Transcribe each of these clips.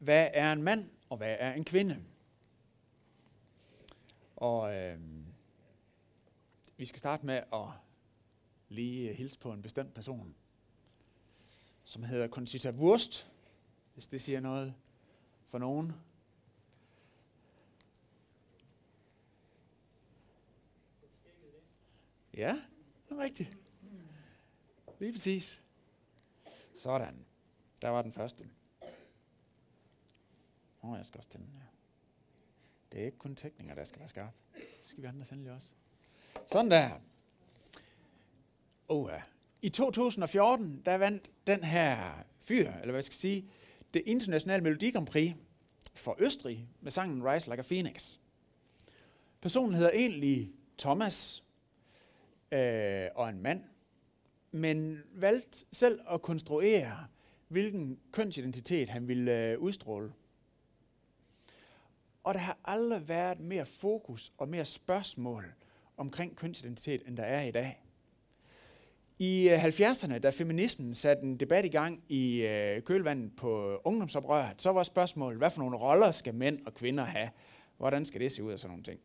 hvad er en mand, og hvad er en kvinde? Og øh, vi skal starte med at lige hilse på en bestemt person, som hedder Conchita Wurst, hvis det siger noget for nogen. Ja, det er rigtigt. Lige præcis. Sådan. Der var den første. Oh, jeg skal også tænde den her. Det er ikke kun teknikker, der skal være skarpe. Det skal vi andre sandelig også. Sådan der. Oh, ja. I 2014, der vandt den her fyr, eller hvad jeg skal sige, det internationale Melodi Grand Prix for Østrig med sangen Rise Like a Phoenix. Personen hedder egentlig Thomas øh, og en mand, men valgte selv at konstruere, hvilken kønsidentitet han ville øh, udstråle. Og der har aldrig været mere fokus og mere spørgsmål omkring kønsidentitet, end der er i dag. I øh, 70'erne, da feminismen satte en debat i gang i øh, kølvandet på ungdomsoprøret, så var spørgsmålet, hvad for nogle roller skal mænd og kvinder have? Hvordan skal det se ud og sådan nogle ting?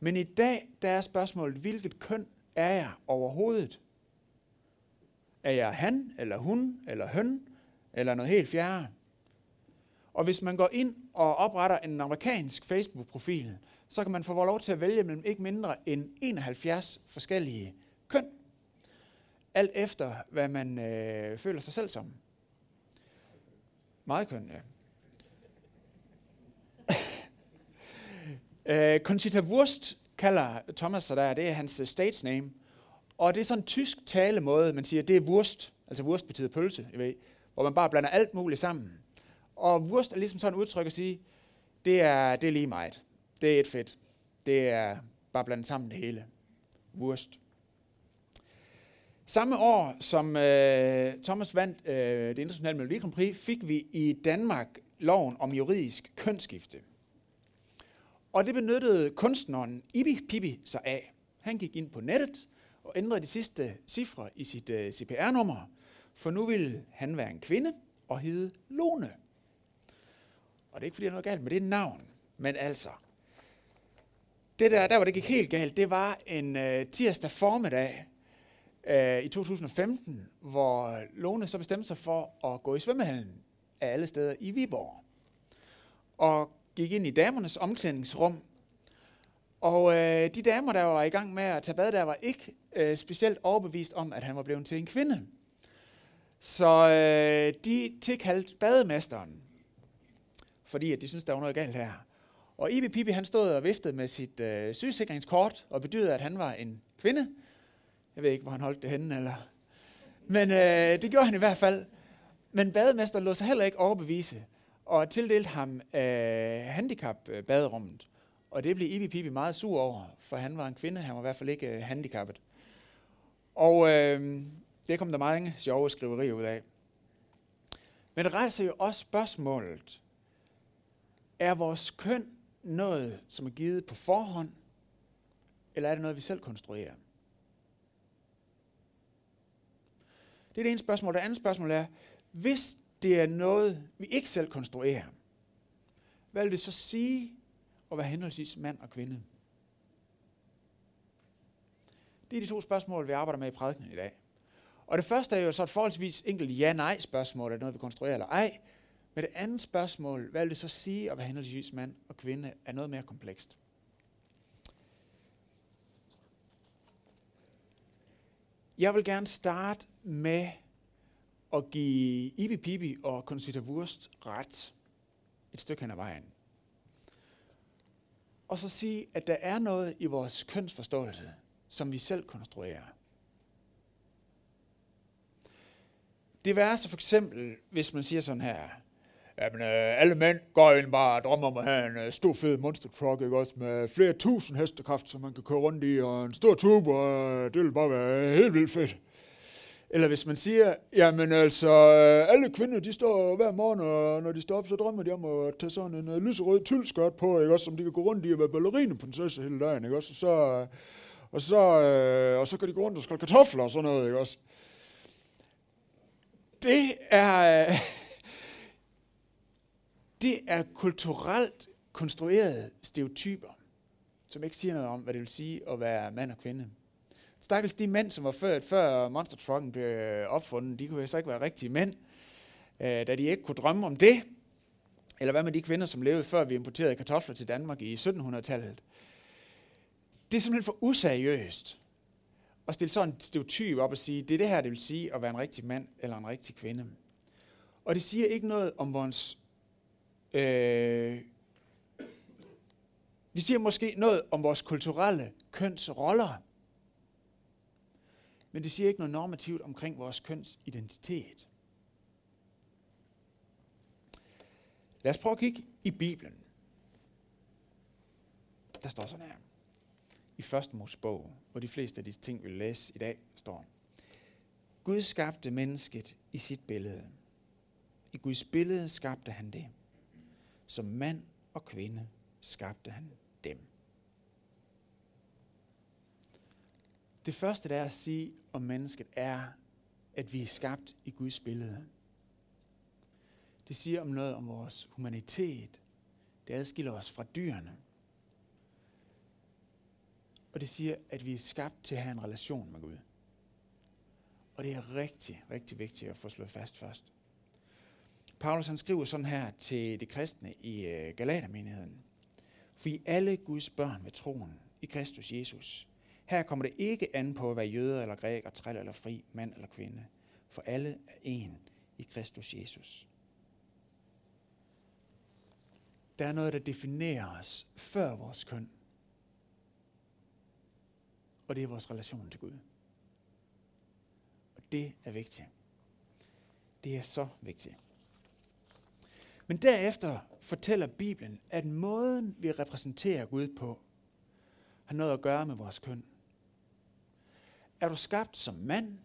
Men i dag, der er spørgsmålet, hvilket køn er jeg overhovedet? Er jeg han, eller hun, eller høn, eller noget helt fjerde? Og hvis man går ind og opretter en amerikansk Facebook-profil, så kan man få lov til at vælge mellem ikke mindre end 71 forskellige køn. Alt efter, hvad man øh, føler sig selv som. Meget køn, ja. øh, Conchita Wurst kalder Thomas sig der, det er hans øh, stage name. Og det er sådan en tysk talemåde, man siger, det er Wurst, altså Wurst betyder pølse, I ved, hvor man bare blander alt muligt sammen. Og Wurst er ligesom sådan et udtryk at sige, det er, det er lige meget. Det er et fedt. Det er bare blandet sammen det hele. Wurst. Samme år, som øh, Thomas vandt øh, det internationale Melodi Grand Prix, fik vi i Danmark loven om juridisk kønsskifte. Og det benyttede kunstneren Ibi Pibi sig af. Han gik ind på nettet og ændrede de sidste cifre i sit øh, CPR-nummer, for nu ville han være en kvinde og hedde Lone. Og det er ikke, fordi der er noget galt med det navn, men altså, det der, der hvor det gik helt galt, det var en øh, tirsdag formiddag øh, i 2015, hvor Lone så bestemte sig for at gå i svømmehallen af alle steder i Viborg. Og gik ind i damernes omklædningsrum. Og øh, de damer, der var i gang med at tage bad, der var ikke øh, specielt overbevist om, at han var blevet til en kvinde. Så øh, de tilkaldte bademesteren, fordi at de synes, der var noget galt her. Og Ibi Pibi, han stod og viftede med sit øh, sygesikringskort og bedyrede, at han var en kvinde. Jeg ved ikke, hvor han holdt det henne, eller... Men øh, det gjorde han i hvert fald. Men bademester lå sig heller ikke overbevise og tildelte ham øh, handicap-baderummet. Og det blev Ibi Pibi meget sur over, for han var en kvinde, han var i hvert fald ikke øh, handicappet. Og øh, det kom der mange sjove skriverier ud af. Men det rejser jo også spørgsmålet, er vores køn noget, som er givet på forhånd, eller er det noget, vi selv konstruerer? Det er det ene spørgsmål. Det andet spørgsmål er, hvis det er noget, vi ikke selv konstruerer, hvad vil det så sige at være henholdsvis mand og kvinde? Det er de to spørgsmål, vi arbejder med i prædiken i dag. Og det første er jo så et forholdsvis enkelt ja-nej spørgsmål, er det noget, vi konstruerer eller ej. Men det andet spørgsmål, hvad vil det så sige at være henholdsvis mand og kvinde, er noget mere komplekst. Jeg vil gerne starte med at give Ibi Pibi og Conchita Wurst ret et stykke hen ad vejen. Og så sige, at der er noget i vores kønsforståelse, som vi selv konstruerer. Det er så for eksempel, hvis man siger sådan her, Jamen, øh, alle mænd går ind bare og drømmer om at have en øh, stor fed monster truck, ikke også, med flere tusind hestekraft, som man kan køre rundt i, og en stor tube, og øh, det vil bare være helt vildt fedt. Eller hvis man siger, jamen altså, øh, alle kvinder, de står hver morgen, og når de står op, så drømmer de om at tage sådan en uh, lyserød tyldskørt på, ikke også, som de kan gå rundt i og være ballerinaprinsesse hele dagen, ikke også, og så, øh, og så, øh, og så kan de gå rundt og skåle kartofler og sådan noget, ikke også. Det er, det er kulturelt konstruerede stereotyper, som ikke siger noget om, hvad det vil sige at være mand og kvinde. Stakkels de mænd, som var født før monster trucken blev opfundet, de kunne jo så ikke være rigtige mænd, øh, da de ikke kunne drømme om det. Eller hvad med de kvinder, som levede før vi importerede kartofler til Danmark i 1700-tallet. Det er simpelthen for useriøst at stille sådan en stereotyp op og sige, det er det her, det vil sige at være en rigtig mand eller en rigtig kvinde. Og det siger ikke noget om vores... Øh, det siger måske noget om vores kulturelle kønsroller. Men det siger ikke noget normativt omkring vores kønsidentitet. Lad os prøve at kigge i Bibelen. Der står sådan her. I første Mosebog, hvor de fleste af de ting, vi vil læse i dag, står. Gud skabte mennesket i sit billede. I Guds billede skabte han det. Som mand og kvinde skabte han dem. Det første, der er at sige om mennesket, er, at vi er skabt i Guds billede. Det siger om noget om vores humanitet. Det adskiller os fra dyrene. Og det siger, at vi er skabt til at have en relation med Gud. Og det er rigtig, rigtig vigtigt at få slået fast først. Paulus han skriver sådan her til de kristne i øh, Galatermenigheden. For I alle Guds børn ved troen i Kristus Jesus. Her kommer det ikke an på at være jøder eller græker, træl eller fri, mand eller kvinde. For alle er en i Kristus Jesus. Der er noget, der definerer os før vores køn. Og det er vores relation til Gud. Og det er vigtigt. Det er så vigtigt. Men derefter fortæller Bibelen, at måden, vi repræsenterer Gud på, har noget at gøre med vores køn. Er du skabt som mand,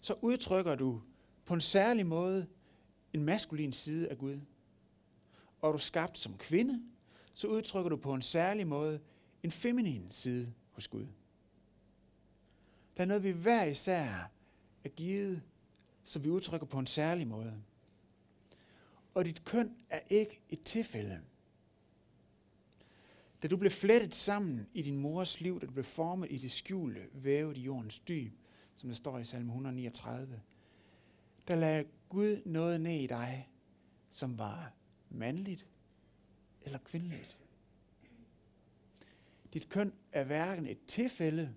så udtrykker du på en særlig måde en maskulin side af Gud. Og er du skabt som kvinde, så udtrykker du på en særlig måde en feminin side hos Gud. Der er noget, vi hver især er givet, som vi udtrykker på en særlig måde. Og dit køn er ikke et tilfælde. Da du blev flettet sammen i din mors liv, da du blev formet i det skjulte, vævet i jordens dyb, som der står i salme 139, der lagde Gud noget ned i dig, som var mandligt eller kvindeligt. Dit køn er hverken et tilfælde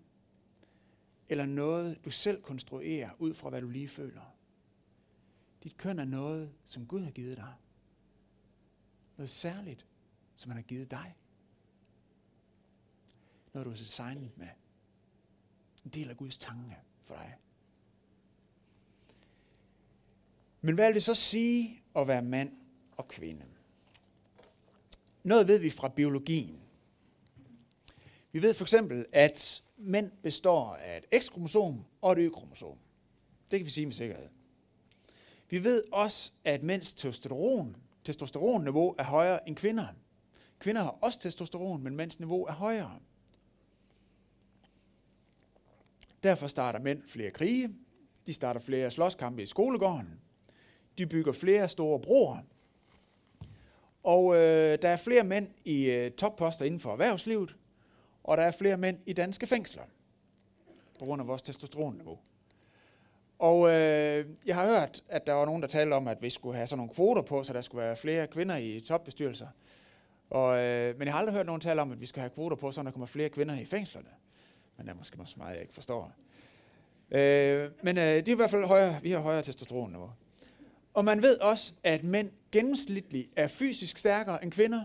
eller noget, du selv konstruerer ud fra, hvad du lige føler. Dit køn er noget, som Gud har givet dig. Noget særligt, som han har givet dig. Noget, du er designet med. En del af Guds tanke for dig. Men hvad vil det så sige at være mand og kvinde? Noget ved vi fra biologien. Vi ved for eksempel, at mænd består af et X-kromosom og et Y-kromosom. Det kan vi sige med sikkerhed. Vi ved også, at mænds testosteron, testosteronniveau er højere end kvinder. Kvinder har også testosteron, men mænds niveau er højere. Derfor starter mænd flere krige. De starter flere slåskampe i skolegården. De bygger flere store broer. Og øh, der er flere mænd i øh, topposter inden for erhvervslivet, og der er flere mænd i danske fængsler, på grund af vores testosteronniveau. Og øh, jeg har hørt, at der var nogen, der talte om, at vi skulle have sådan nogle kvoter på, så der skulle være flere kvinder i topbestyrelser. Og, øh, men jeg har aldrig hørt nogen tale om, at vi skal have kvoter på, så der kommer flere kvinder i fængslerne. Men det er måske også meget, jeg ikke forstår. Øh, men øh, det er i hvert fald højere, vi har højere testosteronniveau. Og man ved også, at mænd gennemsnitligt er fysisk stærkere end kvinder.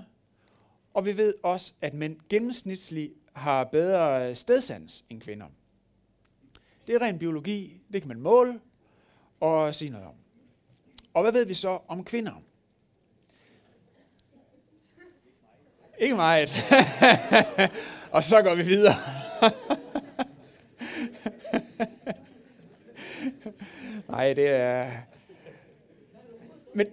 Og vi ved også, at mænd gennemsnitligt har bedre stedsans end kvinder. Det er ren biologi, det kan man måle og sige noget om. Og hvad ved vi så om kvinder? Ikke meget. og så går vi videre. Nej, det er... Men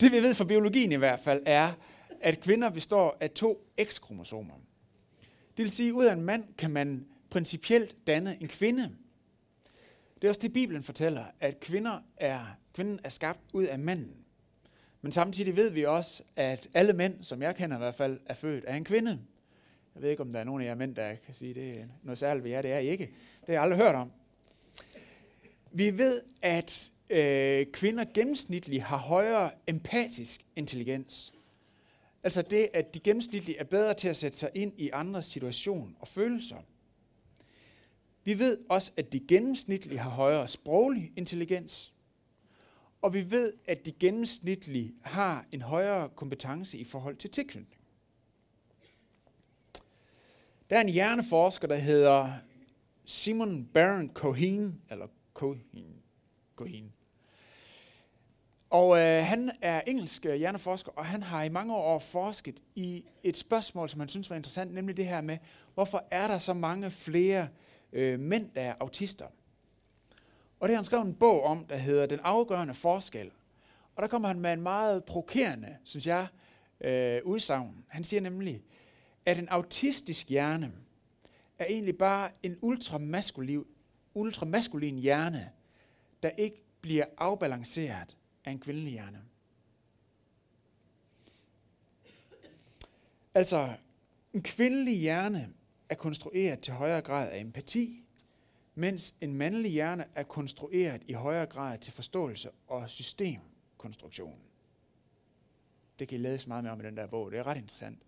det vi ved fra biologien i hvert fald er, at kvinder består af to X-kromosomer. Det vil sige, at ud af en mand kan man principielt danne en kvinde. Det er også det, Bibelen fortæller, at kvinder er, kvinden er skabt ud af manden. Men samtidig ved vi også, at alle mænd, som jeg kender i hvert fald, er født af en kvinde. Jeg ved ikke, om der er nogen af jer mænd, der kan sige, det er noget særligt ved jer. Det er I ikke. Det har jeg aldrig hørt om. Vi ved, at øh, kvinder gennemsnitligt har højere empatisk intelligens. Altså det, at de gennemsnitligt er bedre til at sætte sig ind i andres situation og følelser. Vi ved også, at de gennemsnitligt har højere sproglig intelligens. Og vi ved, at de gennemsnitligt har en højere kompetence i forhold til tilknytning. Der er en hjerneforsker, der hedder Simon Baron Cohen, eller Cohen, Cohen. Og øh, han er engelsk øh, hjerneforsker, og han har i mange år forsket i et spørgsmål, som han synes var interessant, nemlig det her med, hvorfor er der så mange flere øh, øh, mænd, der er autister? Og det har han skrevet en bog om, der hedder Den afgørende forskel. Og der kommer han med en meget provokerende, synes jeg, øh, udsagn. Han siger nemlig, at en autistisk hjerne er egentlig bare en ultramaskulin, ultramaskulin hjerne, der ikke bliver afbalanceret af en kvindelig hjerne. Altså, en kvindelig hjerne er konstrueret til højere grad af empati, mens en mandlig hjerne er konstrueret i højere grad til forståelse og systemkonstruktion. Det kan I læse meget mere om i den der bog. Det er ret interessant.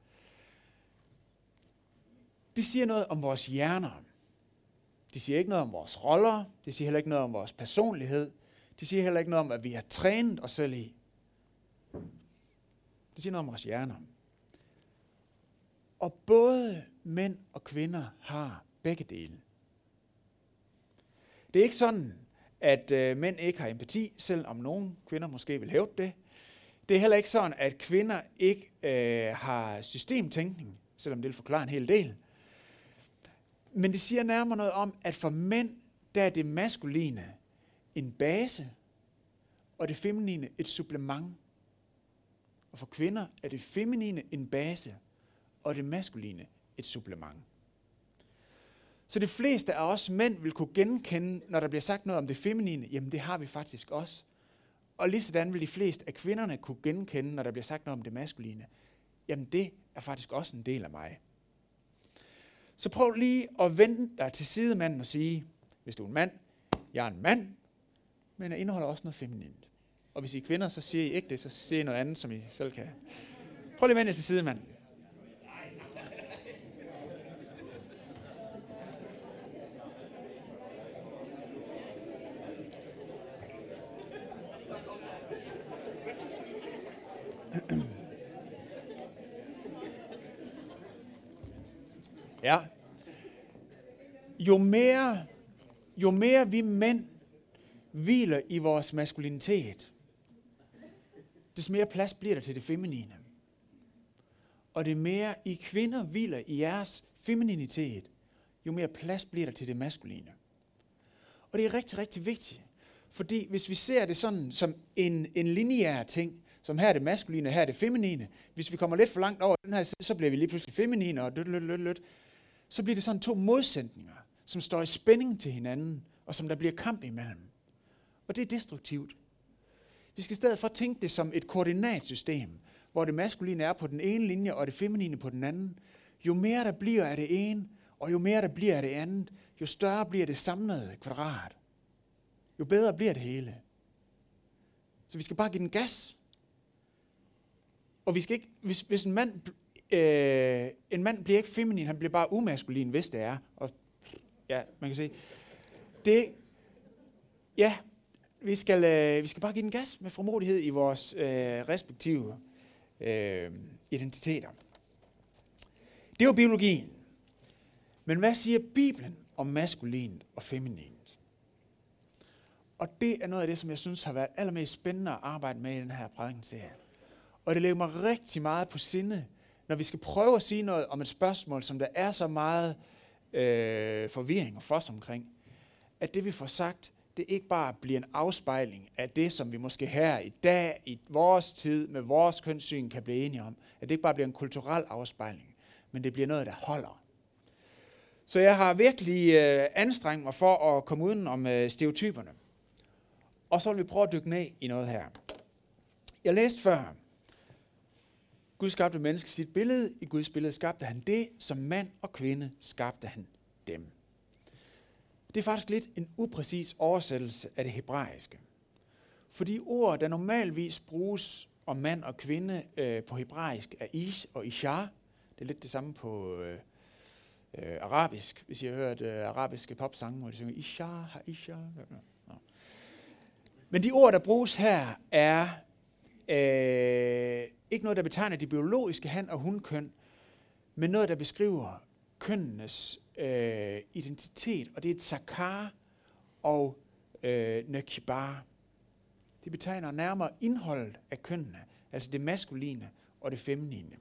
Det siger noget om vores hjerner. De siger ikke noget om vores roller. Det siger heller ikke noget om vores personlighed. De siger heller ikke noget om, hvad vi har trænet os selv i. Det siger noget om vores hjerner. Og både mænd og kvinder har begge dele. Det er ikke sådan, at øh, mænd ikke har empati, selvom nogle kvinder måske vil hæve det. Det er heller ikke sådan, at kvinder ikke øh, har systemtænkning, selvom det vil forklare en hel del. Men det siger nærmere noget om, at for mænd, der er det maskuline en base, og det feminine et supplement. Og for kvinder er det feminine en base, og det maskuline et supplement. Så de fleste af os mænd vil kunne genkende, når der bliver sagt noget om det feminine, jamen det har vi faktisk også. Og lige sådan vil de fleste af kvinderne kunne genkende, når der bliver sagt noget om det maskuline. Jamen det er faktisk også en del af mig. Så prøv lige at vende dig til sidemanden og sige, hvis du er en mand, jeg er en mand, men jeg indeholder også noget feminint. Og hvis I er kvinder, så siger I ikke det, så siger I noget andet, som I selv kan. Prøv lige at vende jer til sidemanden. Ja. Jo mere, jo mere vi mænd hviler i vores maskulinitet, des mere plads bliver der til det feminine. Og det mere I kvinder hviler i jeres femininitet, jo mere plads bliver der til det maskuline. Og det er rigtig, rigtig vigtigt. Fordi hvis vi ser det sådan som en, en lineær ting, som her er det maskuline, her er det feminine, hvis vi kommer lidt for langt over den her side, så bliver vi lige pludselig feminine og løt, løt, løt, løt så bliver det sådan to modsætninger, som står i spænding til hinanden, og som der bliver kamp imellem. Og det er destruktivt. Vi skal i stedet for tænke det som et koordinatsystem, hvor det maskuline er på den ene linje, og det feminine på den anden. Jo mere der bliver af det ene, og jo mere der bliver af det andet, jo større bliver det samlede kvadrat. Jo bedre bliver det hele. Så vi skal bare give den gas. Og vi skal ikke, hvis, hvis en mand øh, en mand bliver ikke feminin, han bliver bare umaskulin, hvis det er. Og ja, man kan se. Det, ja, vi skal, øh, vi skal bare give den gas med formodighed i vores øh, respektive øh, identiteter. Det er jo biologien. Men hvad siger Bibelen om maskulint og feminint? Og det er noget af det, som jeg synes har været allermest spændende at arbejde med i den her prædikenserie. Og det lægger mig rigtig meget på sinde, når vi skal prøve at sige noget om et spørgsmål, som der er så meget øh, Øh, forvirring og fos omkring, at det vi får sagt, det ikke bare bliver en afspejling af det, som vi måske her i dag, i vores tid, med vores kønssyn kan blive enige om. At det ikke bare bliver en kulturel afspejling, men det bliver noget, der holder. Så jeg har virkelig øh, anstrengt mig for at komme uden om øh, stereotyperne. Og så vil vi prøve at dykke ned i noget her. Jeg læste før, Gud skabte mennesket i sit billede. I Guds billede skabte han det, som mand og kvinde skabte han dem. Det er faktisk lidt en upræcis oversættelse af det hebraiske. Fordi ord, der normalvis bruges om mand og kvinde øh, på hebraisk, er ish og ishar. Det er lidt det samme på øh, øh, arabisk. Hvis I har hørt øh, arabiske popsange, hvor de synger ishar, ishar. Men de ord, der bruges her, er øh, ikke noget, der betegner de biologiske han- og hunkøn, men noget, der beskriver kønnenes øh, identitet, og det er Zakar og øh, Nekibar. Det betegner nærmere indholdet af kønnene, altså det maskuline og det feminine.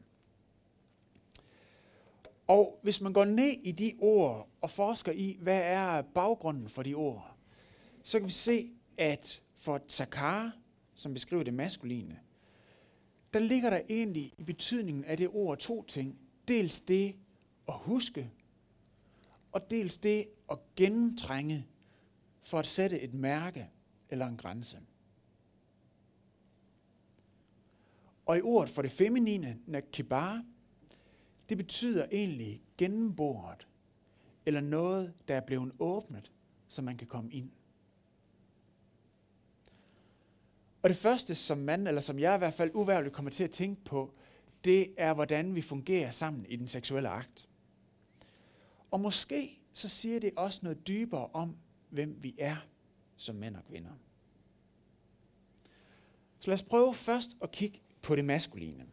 Og hvis man går ned i de ord og forsker i, hvad er baggrunden for de ord, så kan vi se, at for Zakar, som beskriver det maskuline, der ligger der egentlig i betydningen af det ord to ting. Dels det at huske, og dels det at gennemtrænge for at sætte et mærke eller en grænse. Og i ordet for det feminine, nakibar, det betyder egentlig gennemboret, eller noget, der er blevet åbnet, så man kan komme ind. Og det første, som man, eller som jeg i hvert fald uværligt kommer til at tænke på, det er, hvordan vi fungerer sammen i den seksuelle akt. Og måske så siger det også noget dybere om, hvem vi er som mænd og kvinder. Så lad os prøve først at kigge på det maskuline.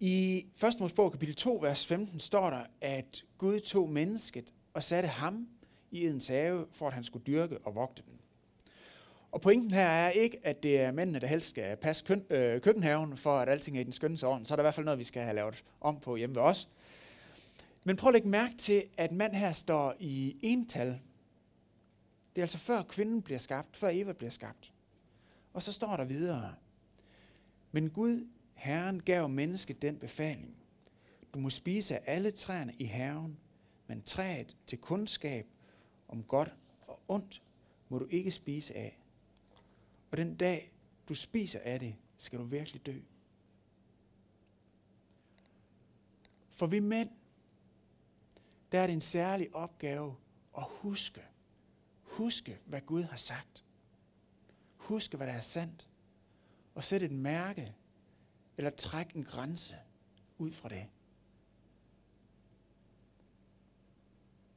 I 1. Mosebog kapitel 2, vers 15 står der, at Gud tog mennesket og satte ham i Edens have, for at han skulle dyrke og vogte den. Og pointen her er ikke, at det er mændene, der helst skal passe køn, øh, køkkenhaven, for at alting er i den skønne orden. Så er der i hvert fald noget, vi skal have lavet om på hjemme ved os. Men prøv at lægge mærke til, at mand her står i ental. Det er altså før kvinden bliver skabt, før Eva bliver skabt. Og så står der videre. Men Gud, Herren, gav mennesket den befaling. Du må spise af alle træerne i haven, men træet til kundskab om godt og ondt må du ikke spise af. Og den dag, du spiser af det, skal du virkelig dø. For vi mænd, der er det en særlig opgave at huske. Huske, hvad Gud har sagt. Huske, hvad der er sandt. Og sætte et mærke, eller trække en grænse ud fra det.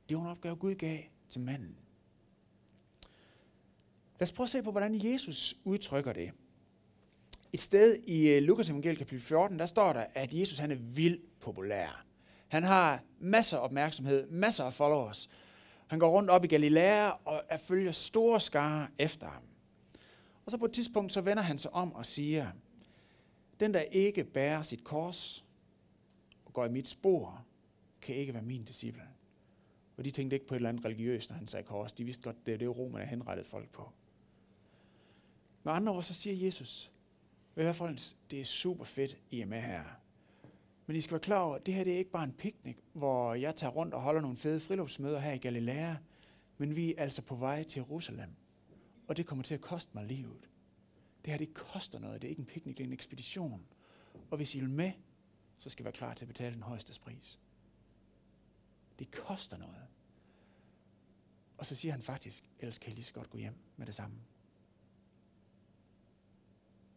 Det var en opgave, Gud gav til manden. Lad os prøve at se på, hvordan Jesus udtrykker det. Et sted i øh, Lukas evangeliet kapitel 14, der står der, at Jesus han er vildt populær. Han har masser af opmærksomhed, masser af followers. Han går rundt op i Galilea og er følger store skare efter ham. Og så på et tidspunkt, så vender han sig om og siger, den der ikke bærer sit kors og går i mit spor, kan ikke være min disciple. Og de tænkte ikke på et eller andet religiøst, når han sagde kors. De vidste godt, det er det, romerne henrettede folk på. Med andre ord, så siger Jesus, ved hvad folkens, det er super fedt, I er med her. Men I skal være klar over, at det her det er ikke bare en picnic, hvor jeg tager rundt og holder nogle fede friluftsmøder her i Galilea, men vi er altså på vej til Jerusalem. Og det kommer til at koste mig livet. Det her, det koster noget. Det er ikke en picnic, det er en ekspedition. Og hvis I vil med, så skal I være klar til at betale den højeste pris. Det koster noget. Og så siger han faktisk, ellers kan jeg lige så godt gå hjem med det samme.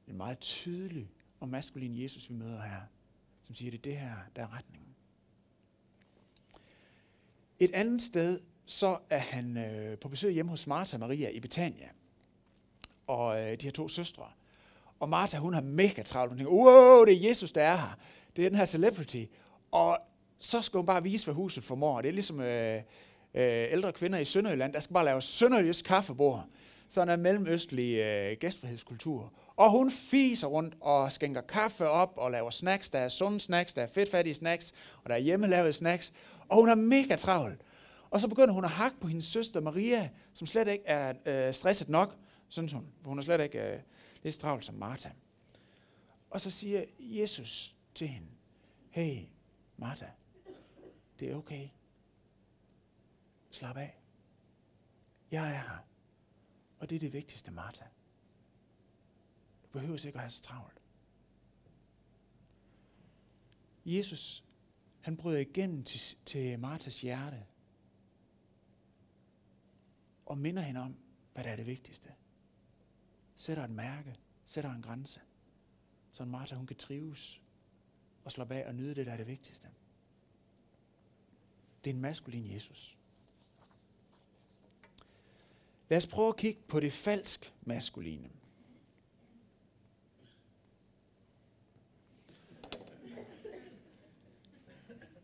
En meget tydelig og maskulin Jesus, vi møder her, som siger, det er det her, der er retningen. Et andet sted, så er han øh, på besøg hjemme hos Martha Maria i Betania. Og øh, de her to søstre. Og Martha, hun har mega travlt. Hun tænker, wow, det er Jesus, der er her. Det er den her celebrity. Og så skal hun bare vise, hvad huset formår. Det er ligesom øh, øh, ældre kvinder i Sønderjylland, der skal bare lave sønderjysk kaffebord. Sådan er mellemøstlig øh, gæstfrihedskultur. Og hun fiser rundt og skænker kaffe op og laver snacks. Der er sunde snacks, der er fedtfattige snacks, og der er hjemmelavede snacks. Og hun er mega travl. Og så begynder hun at hakke på hendes søster Maria, som slet ikke er øh, stresset nok, synes hun. For hun er slet ikke øh, lige så travlt som Martha. Og så siger Jesus til hende, hey Martha, det er okay. Slap af. Jeg er her. Og det er det vigtigste, Martha. Du behøver ikke at have så travlt. Jesus, han bryder igennem til, til Martas hjerte og minder hende om, hvad der er det vigtigste. Sætter et mærke, sætter en grænse, så Martha hun kan trives og slå af og nyde det, der er det vigtigste. Det er en maskulin Jesus. Lad os prøve at kigge på det falsk maskuline.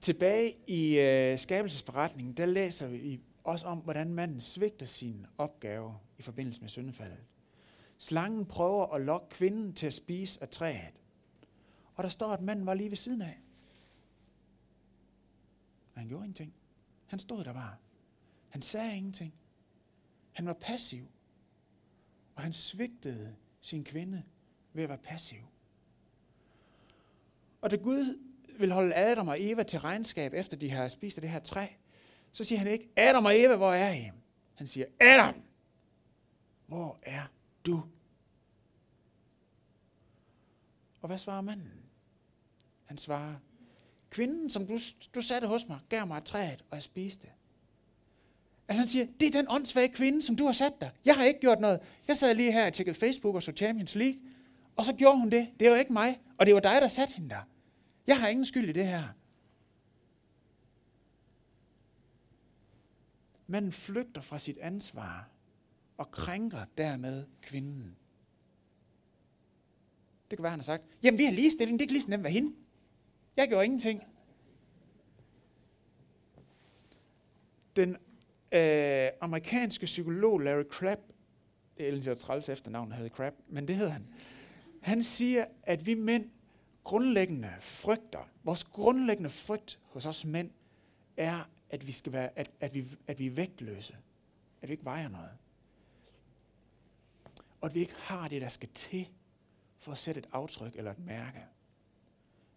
Tilbage i øh, skabelsesberetningen, der læser vi også om, hvordan manden svigter sin opgave i forbindelse med syndefaldet. Slangen prøver at lokke kvinden til at spise af træet. Og der står, at manden var lige ved siden af. Men han gjorde ingenting. Han stod der bare. Han sagde ingenting. Han var passiv. Og han svigtede sin kvinde ved at være passiv. Og da Gud vil holde Adam og Eva til regnskab, efter de har spist af det her træ, så siger han ikke, Adam og Eva, hvor er I? Han siger, Adam, hvor er du? Og hvad svarer manden? Han svarer, kvinden, som du, du satte hos mig, gav mig et træet, og jeg spiste. Altså han siger, det er den åndssvage kvinde, som du har sat der. Jeg har ikke gjort noget. Jeg sad lige her og tjekkede Facebook og så Champions League, og så gjorde hun det. Det var ikke mig, og det var dig, der satte hende der. Jeg har ingen skyld i det her. Manden flygter fra sit ansvar og krænker dermed kvinden. Det kan være, han har sagt, jamen vi har ligestilling, det kan lige så nemt være hende. Jeg gjorde ingenting. Den øh, amerikanske psykolog Larry Crabb, det er egentlig træls efternavn, havde Crabb, men det hed han. Han siger, at vi mænd grundlæggende frygter, vores grundlæggende frygt hos os mænd, er, at vi, skal være, at, at, vi, at vi er vægtløse. At vi ikke vejer noget. Og at vi ikke har det, der skal til for at sætte et aftryk eller et mærke.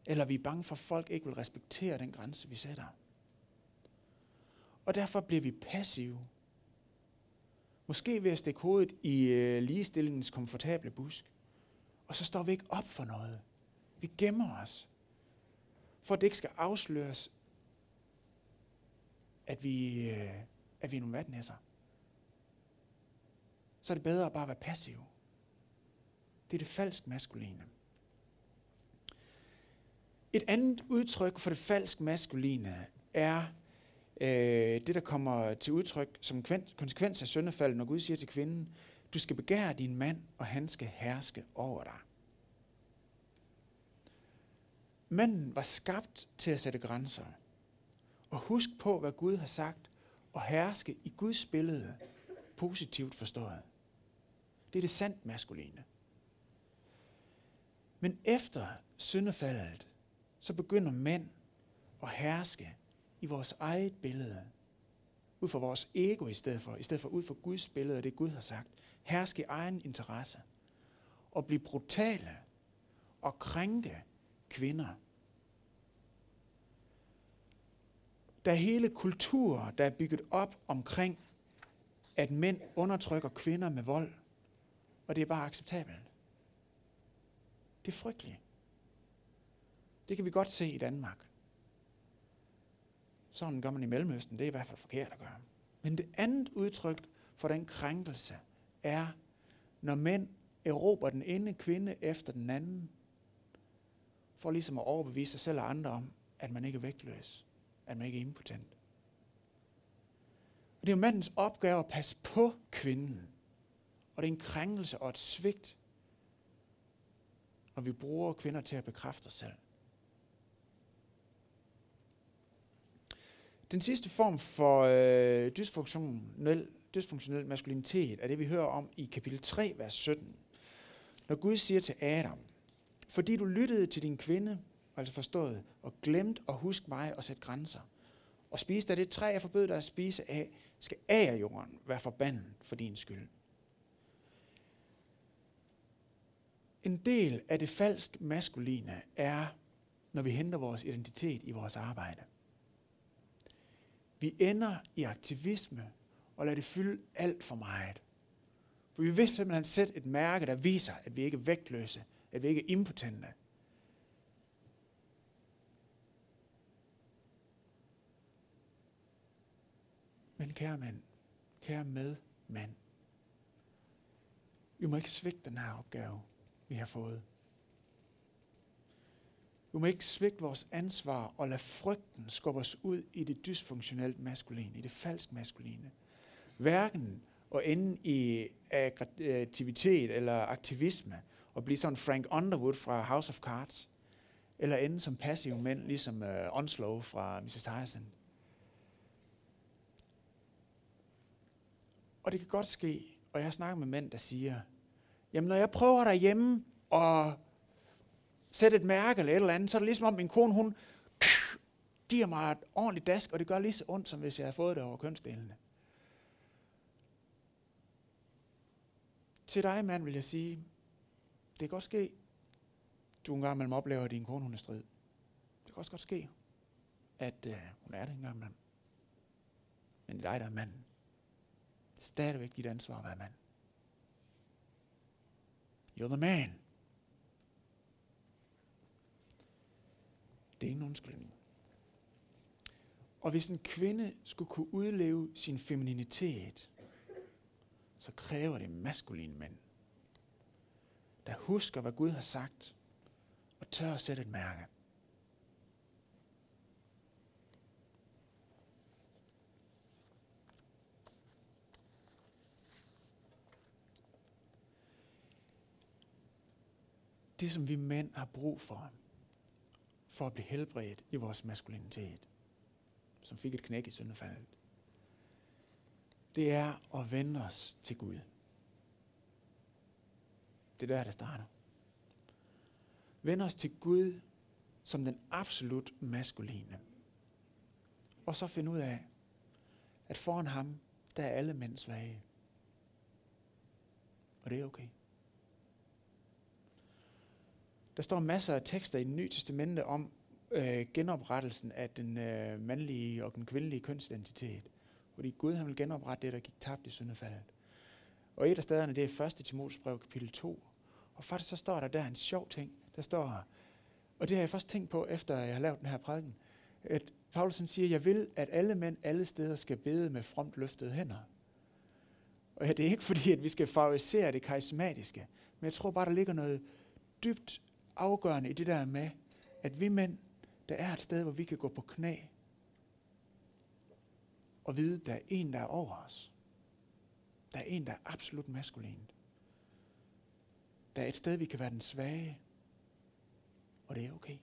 Eller vi er bange for, at folk ikke vil respektere den grænse, vi sætter. Og derfor bliver vi passive. Måske ved at stikke hovedet i øh, ligestillingens komfortable busk. Og så står vi ikke op for noget. Vi gemmer os. For at det ikke skal afsløres, at vi, øh, at vi er nogle vatnæsser. Så er det bedre at bare være passiv. Det er det falsk maskuline. Et andet udtryk for det falsk maskuline er øh, det, der kommer til udtryk som konsekvens af syndefaldet, når Gud siger til kvinden, du skal begære din mand, og han skal herske over dig. Manden var skabt til at sætte grænser. Og husk på, hvad Gud har sagt, og herske i Guds billede, positivt forstået. Det er det sandt maskuline. Men efter syndefaldet, så begynder mænd at herske i vores eget billede. Ud fra vores ego i stedet for, i stedet for ud fra Guds billede og det Gud har sagt. Herske i egen interesse. Og blive brutale og krænke kvinder. Der er hele kulturer, der er bygget op omkring, at mænd undertrykker kvinder med vold, og det er bare acceptabelt. Det er frygteligt. Det kan vi godt se i Danmark. Sådan gør man i Mellemøsten. Det er i hvert fald forkert at gøre. Men det andet udtryk for den krænkelse er, når mænd erobrer den ene kvinde efter den anden, for ligesom at overbevise sig selv og andre om, at man ikke er vægtløs, at man ikke er impotent. Og det er jo mandens opgave at passe på kvinden. Og det er en krænkelse og et svigt, når vi bruger kvinder til at bekræfte os selv. Den sidste form for øh, dysfunktionel, dysfunktionel maskulinitet er det, vi hører om i kapitel 3, vers 17. Når Gud siger til Adam, fordi du lyttede til din kvinde, altså forstået, og glemt at huske mig og sætte grænser, og spiste af det træ, jeg forbød dig at spise af, skal af jorden være forbandet for din skyld. En del af det falsk maskuline er, når vi henter vores identitet i vores arbejde. Vi ender i aktivisme og lader det fylde alt for meget. For vi vil simpelthen sætte et mærke, der viser, at vi ikke er vægtløse, at vi ikke er impotente. Men kære mand, kære med mand, vi må ikke svigte den her opgave, vi har fået. Vi må ikke svigte vores ansvar og lade frygten skubbe os ud i det dysfunktionelt maskuline, i det falsk maskuline. Hverken at ende i øh, aktivitet eller aktivisme og blive sådan Frank Underwood fra House of Cards, eller ende som passiv mænd, ligesom uh, Onslow fra Mrs. Tyson. Og det kan godt ske, og jeg snakker med mænd, der siger, jamen når jeg prøver derhjemme og sætte et mærke eller et eller andet, så er det ligesom om min kone, hun giver mig et ordentligt dask, og det gør lige så ondt, som hvis jeg havde fået det over kønsdelene. Til dig, mand, vil jeg sige, det kan også ske, du en gang imellem oplever, at din kone hun er strid. Det kan også godt ske, at øh, hun er det engang imellem. Men det er dig, der er manden. Stadigvæk dit ansvar at være mand. You're the man. Det er ingen undskyldning. Og hvis en kvinde skulle kunne udleve sin femininitet, så kræver det maskuline mænd, der husker, hvad Gud har sagt, og tør at sætte et mærke. Det, som vi mænd har brug for, for at blive helbredt i vores maskulinitet, som fik et knæk i syndefaldet, det er at vende os til Gud. Det er der, det starter. Vende os til Gud som den absolut maskuline. Og så finde ud af, at foran ham, der er alle mænd svage. Og det er okay. Der står masser af tekster i det nye testamente om øh, genoprettelsen af den øh, mandlige og den kvindelige kønsidentitet. Fordi Gud han vil genoprette det, der gik tabt i syndefaldet. Og et af stederne, det er 1. Timotius brev, kapitel 2. Og faktisk så står der der en sjov ting. Der står, og det har jeg først tænkt på, efter jeg har lavet den her prædiken, at Paulus siger, jeg vil, at alle mænd alle steder skal bede med fromt løftede hænder. Og det er ikke fordi, at vi skal favorisere det karismatiske, men jeg tror bare, der ligger noget dybt afgørende i det der med, at vi mænd, der er et sted, hvor vi kan gå på knæ og vide, at der er en, der er over os. Der er en, der er absolut maskulin. Der er et sted, vi kan være den svage, og det er okay.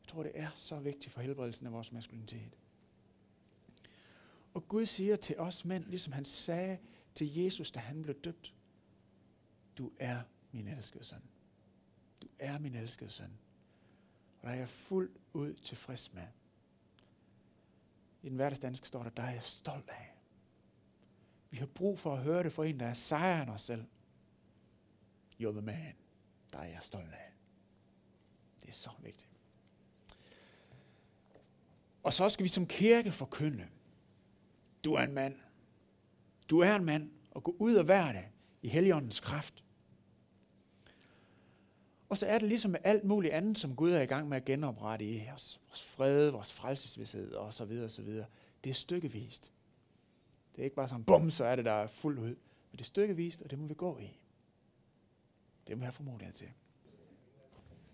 Jeg tror, det er så vigtigt for helbredelsen af vores maskulinitet. Og Gud siger til os mænd, ligesom han sagde til Jesus, da han blev døbt, du er min elskede søn. Du er min elskede søn. Og der er jeg fuldt ud tilfreds med. I den hverdagsdanske står der, der er jeg stolt af. Vi har brug for at høre det fra en, der er sejren os selv. You're the man. Der er jeg stolt af. Det er så vigtigt. Og så skal vi som kirke forkynde. Du er en mand. Du er en mand, og gå ud og være det i Helligåndens kraft. Og så er det ligesom med alt muligt andet, som Gud er i gang med at genoprette i os. Vores fred, vores frelsesvidshed og så videre, og så videre. Det er stykkevist. Det er ikke bare sådan, bum, så er det der fuldt ud. Men det er stykkevist, og det må vi gå i. Det må vi have formodighed til.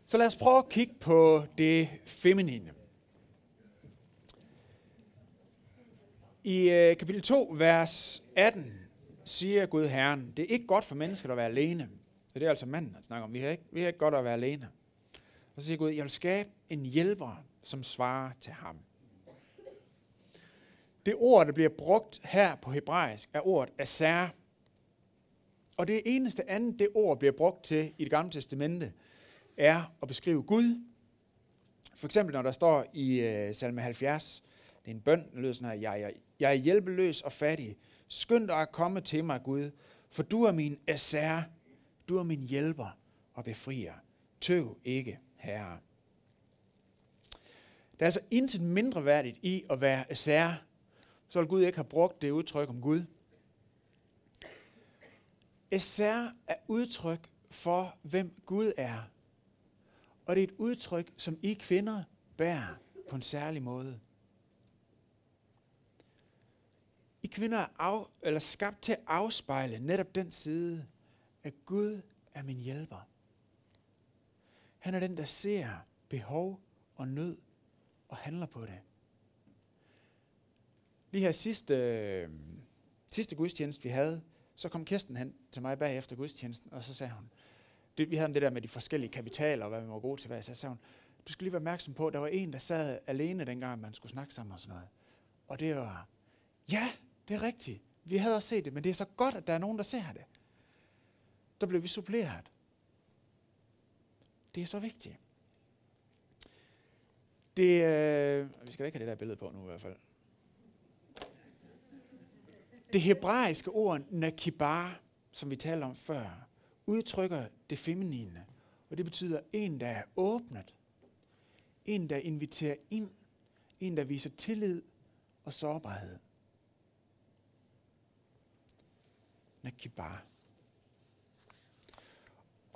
Så lad os prøve at kigge på det feminine. I øh, kapitel 2, vers 18, siger Gud Herren, det er ikke godt for mennesker at være alene. Så det er altså manden, han snakker om. Vi har ikke, vi har ikke godt at være alene. Og så siger Gud, jeg vil skabe en hjælper, som svarer til ham. Det ord, der bliver brugt her på hebraisk, er ordet asær. Og det eneste andet, det ord bliver brugt til i det gamle testamente, er at beskrive Gud. For eksempel når der står i uh, salme 70, det er en bøn, der lyder sådan her, jeg, jeg, jeg er hjælpeløs og fattig. Skynd dig at komme til mig, Gud, for du er min asær, du er min hjælper og befrier. Tøv ikke, Herre. Der er altså intet mindre værdigt i at være sær, så vil Gud ikke har brugt det udtryk om Gud. Eser er udtryk for, hvem Gud er. Og det er et udtryk, som I kvinder bærer på en særlig måde. I kvinder er af, eller skabt til at afspejle netop den side, at Gud er min hjælper. Han er den, der ser behov og nød og handler på det. Lige her sidste, øh, sidste gudstjeneste, vi havde, så kom Kirsten hen til mig bagefter gudstjenesten, og så sagde hun, det, vi havde det der med de forskellige kapitaler, og hvad man var gode til hvad, så sagde hun, du skal lige være opmærksom på, at der var en, der sad alene dengang, man skulle snakke sammen og sådan noget. Og det var, ja, det er rigtigt. Vi havde også set det, men det er så godt, at der er nogen, der ser det. Der blev vi suppleret. Det er så vigtigt. Det, øh, vi skal ikke have det der billede på nu i hvert fald. Det hebraiske ord nakibar, som vi talte om før, udtrykker det feminine. Og det betyder en, der er åbnet. En, der inviterer ind. En, der viser tillid og sårbarhed. Nakibar.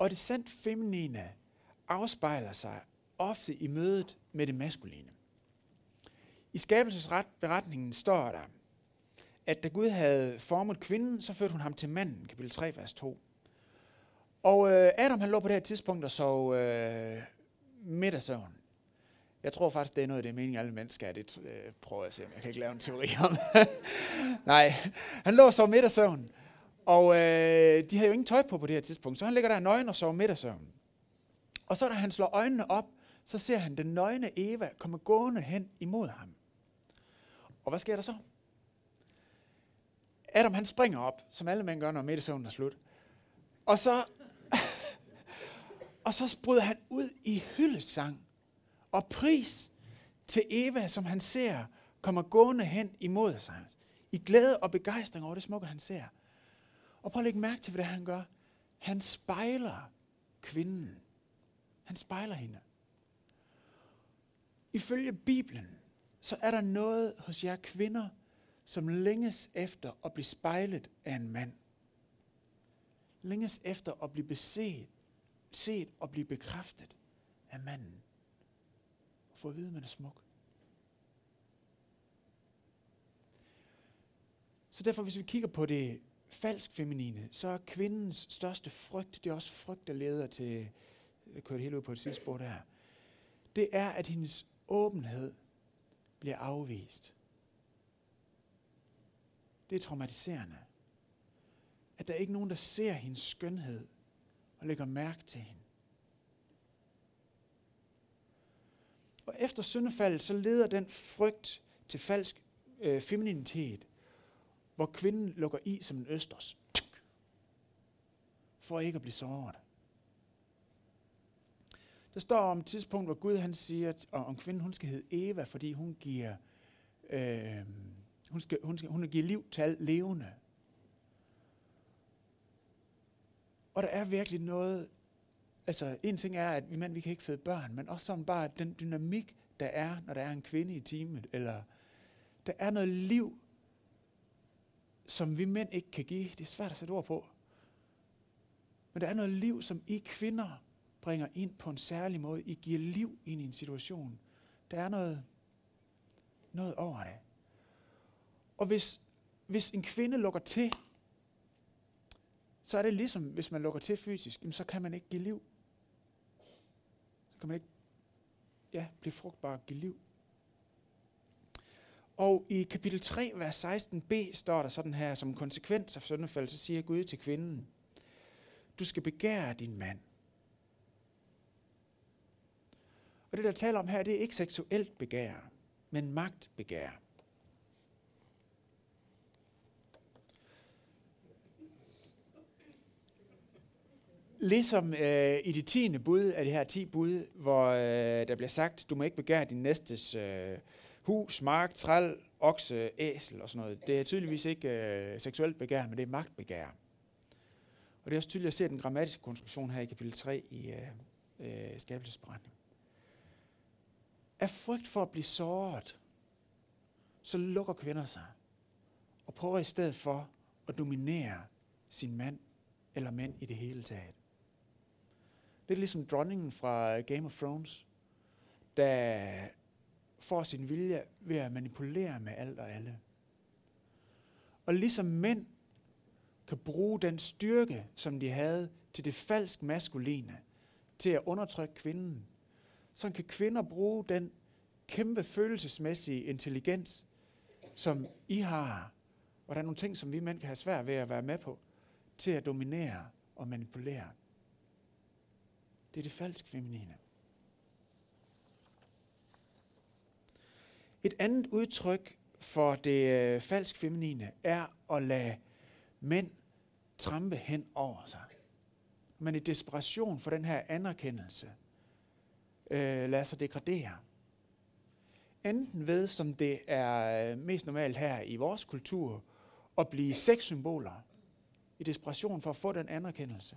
Og det sandt feminine afspejler sig ofte i mødet med det maskuline. I skabelsesberetningen står der, at da Gud havde formet kvinden, så førte hun ham til manden, kapitel 3, vers 2. Og øh, Adam han lå på det her tidspunkt og sov øh, middagssøvn. Jeg tror faktisk, det er noget af det mening, alle mennesker er. Det øh, prøver jeg at se, jeg kan ikke lave en teori om. Nej, han lå og sov middagssøvn. Og øh, de havde jo ingen tøj på på det her tidspunkt, så han ligger der nøgen og sover middagssøvn. Og så da han slår øjnene op, så ser han den nøgne Eva komme gående hen imod ham. Og hvad sker der så? Adam han springer op, som alle mænd gør, når middagssøvnen er slut. Og så, og så bryder han ud i hyldesang og pris til Eva, som han ser kommer gående hen imod sig. I glæde og begejstring over det smukke, han ser. Og prøv at lægge mærke til, hvad det er, han gør. Han spejler kvinden. Han spejler hende. Ifølge Bibelen, så er der noget hos jer kvinder, som længes efter at blive spejlet af en mand. Længes efter at blive beset, set og blive bekræftet af manden. Og få at vide, at man er smuk. Så derfor, hvis vi kigger på det falsk feminine, så er kvindens største frygt, det er også frygt, der leder til, jeg kører helt ud på et sidespor der, det er, at hendes åbenhed bliver afvist. Det er traumatiserende. At der er ikke nogen, der ser hendes skønhed og lægger mærke til hende. Og efter syndefaldet, så leder den frygt til falsk øh, femininitet, hvor kvinden lukker i som en østers. For ikke at blive såret. Der står om et tidspunkt, hvor Gud han siger, at om kvinden hun skal hedde Eva, fordi hun giver, øh, hun, skal, hun, skal, hun giver liv til alt levende. Og der er virkelig noget, altså en ting er, at vi mænd, vi kan ikke føde børn, men også sådan bare den dynamik, der er, når der er en kvinde i teamet, eller der er noget liv, som vi mænd ikke kan give. Det er svært at sætte ord på. Men der er noget liv, som I kvinder bringer ind på en særlig måde. I giver liv ind i en situation. Der er noget, noget over det. Og hvis, hvis en kvinde lukker til, så er det ligesom, hvis man lukker til fysisk, så kan man ikke give liv. Så kan man ikke ja, blive frugtbar og give liv. Og i kapitel 3, vers 16b, står der sådan her, som konsekvens af syndefald, så siger Gud til kvinden, du skal begære din mand. Og det, der taler om her, det er ikke seksuelt begær, men magtbegær. Ligesom øh, i de tiende bud af det her ti bud, hvor øh, der bliver sagt, du må ikke begære din næstes øh, hus, mark, træl, okse, æsel og sådan noget. Det er tydeligvis ikke øh, seksuelt begær, men det er magtbegær. Og det er også tydeligt at se den grammatiske konstruktion her i kapitel 3 i øh, øh, skabelsesberetningen. Af frygt for at blive såret, så lukker kvinder sig og prøver i stedet for at dominere sin mand eller mænd i det hele taget. Lidt ligesom dronningen fra Game of Thrones, der får sin vilje ved at manipulere med alt og alle. Og ligesom mænd kan bruge den styrke, som de havde til det falsk maskuline, til at undertrykke kvinden, så kan kvinder bruge den kæmpe følelsesmæssige intelligens, som I har, og der er nogle ting, som vi mænd kan have svært ved at være med på, til at dominere og manipulere. Det er det falsk feminine. Et andet udtryk for det øh, falsk feminine er at lade mænd trampe hen over sig. Men i desperation for den her anerkendelse, øh, lader sig degradere. Enten ved, som det er øh, mest normalt her i vores kultur, at blive sexsymboler i desperation for at få den anerkendelse.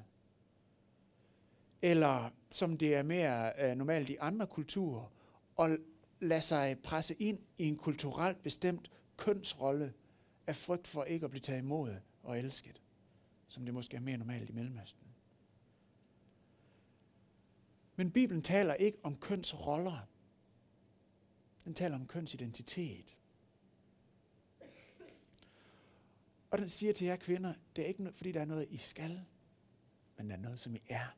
Eller som det er mere øh, normalt i andre kulturer, at lade sig presse ind i en kulturelt bestemt kønsrolle af frygt for ikke at blive taget imod og elsket, som det måske er mere normalt i Mellemøsten. Men Bibelen taler ikke om kønsroller. Den taler om kønsidentitet. Og den siger til jer kvinder, det er ikke fordi der er noget, I skal, men der er noget, som I er.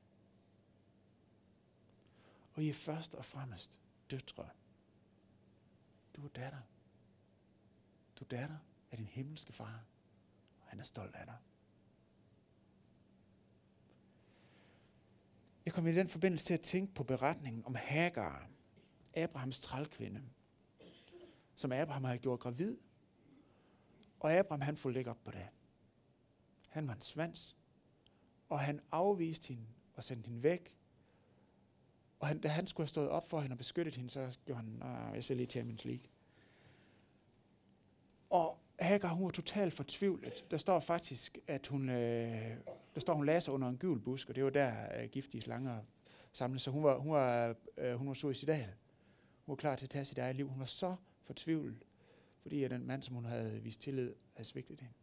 Og I er først og fremmest døtre. Du er datter. Du er datter af din himmelske far, og han er stolt af dig. Jeg kom i den forbindelse til at tænke på beretningen om Hagar, Abrahams trælkvinde, som Abraham havde gjort gravid. Og Abraham han fulgte ikke op på det. Han var en svans, og han afviste hende og sendte hende væk. Og han, da han skulle have stået op for hende og beskyttet hende, så gjorde han, ah, jeg ser lige Champions League. Og Hagar, hun var totalt fortvivlet. Der står faktisk, at hun, øh, der står, hun læser under en gul busk, og det var der øh, giftige slanger samlede Så hun var, hun var, øh, hun var suicidal. Hun var klar til at tage sit eget liv. Hun var så fortvivlet, fordi at den mand, som hun havde vist tillid, havde svigtet hende.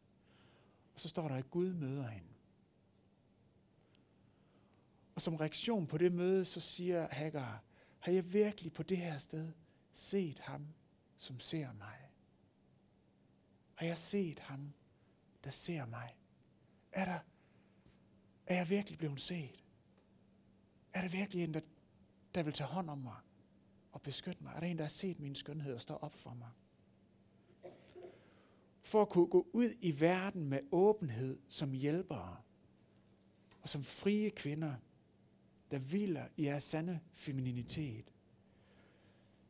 Og så står der, at Gud møder hende. Og som reaktion på det møde, så siger Hagar, har jeg virkelig på det her sted set ham, som ser mig? Har jeg set ham, der ser mig? Er, der, er jeg virkelig blevet set? Er der virkelig en, der, der vil tage hånd om mig og beskytte mig? Er der en, der har set min skønhed og står op for mig? For at kunne gå ud i verden med åbenhed som hjælpere og som frie kvinder, der hviler i jeres sande femininitet,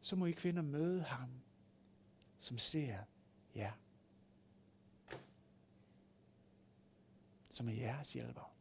så må I kvinder møde ham, som ser jer. som er jeres hjælper.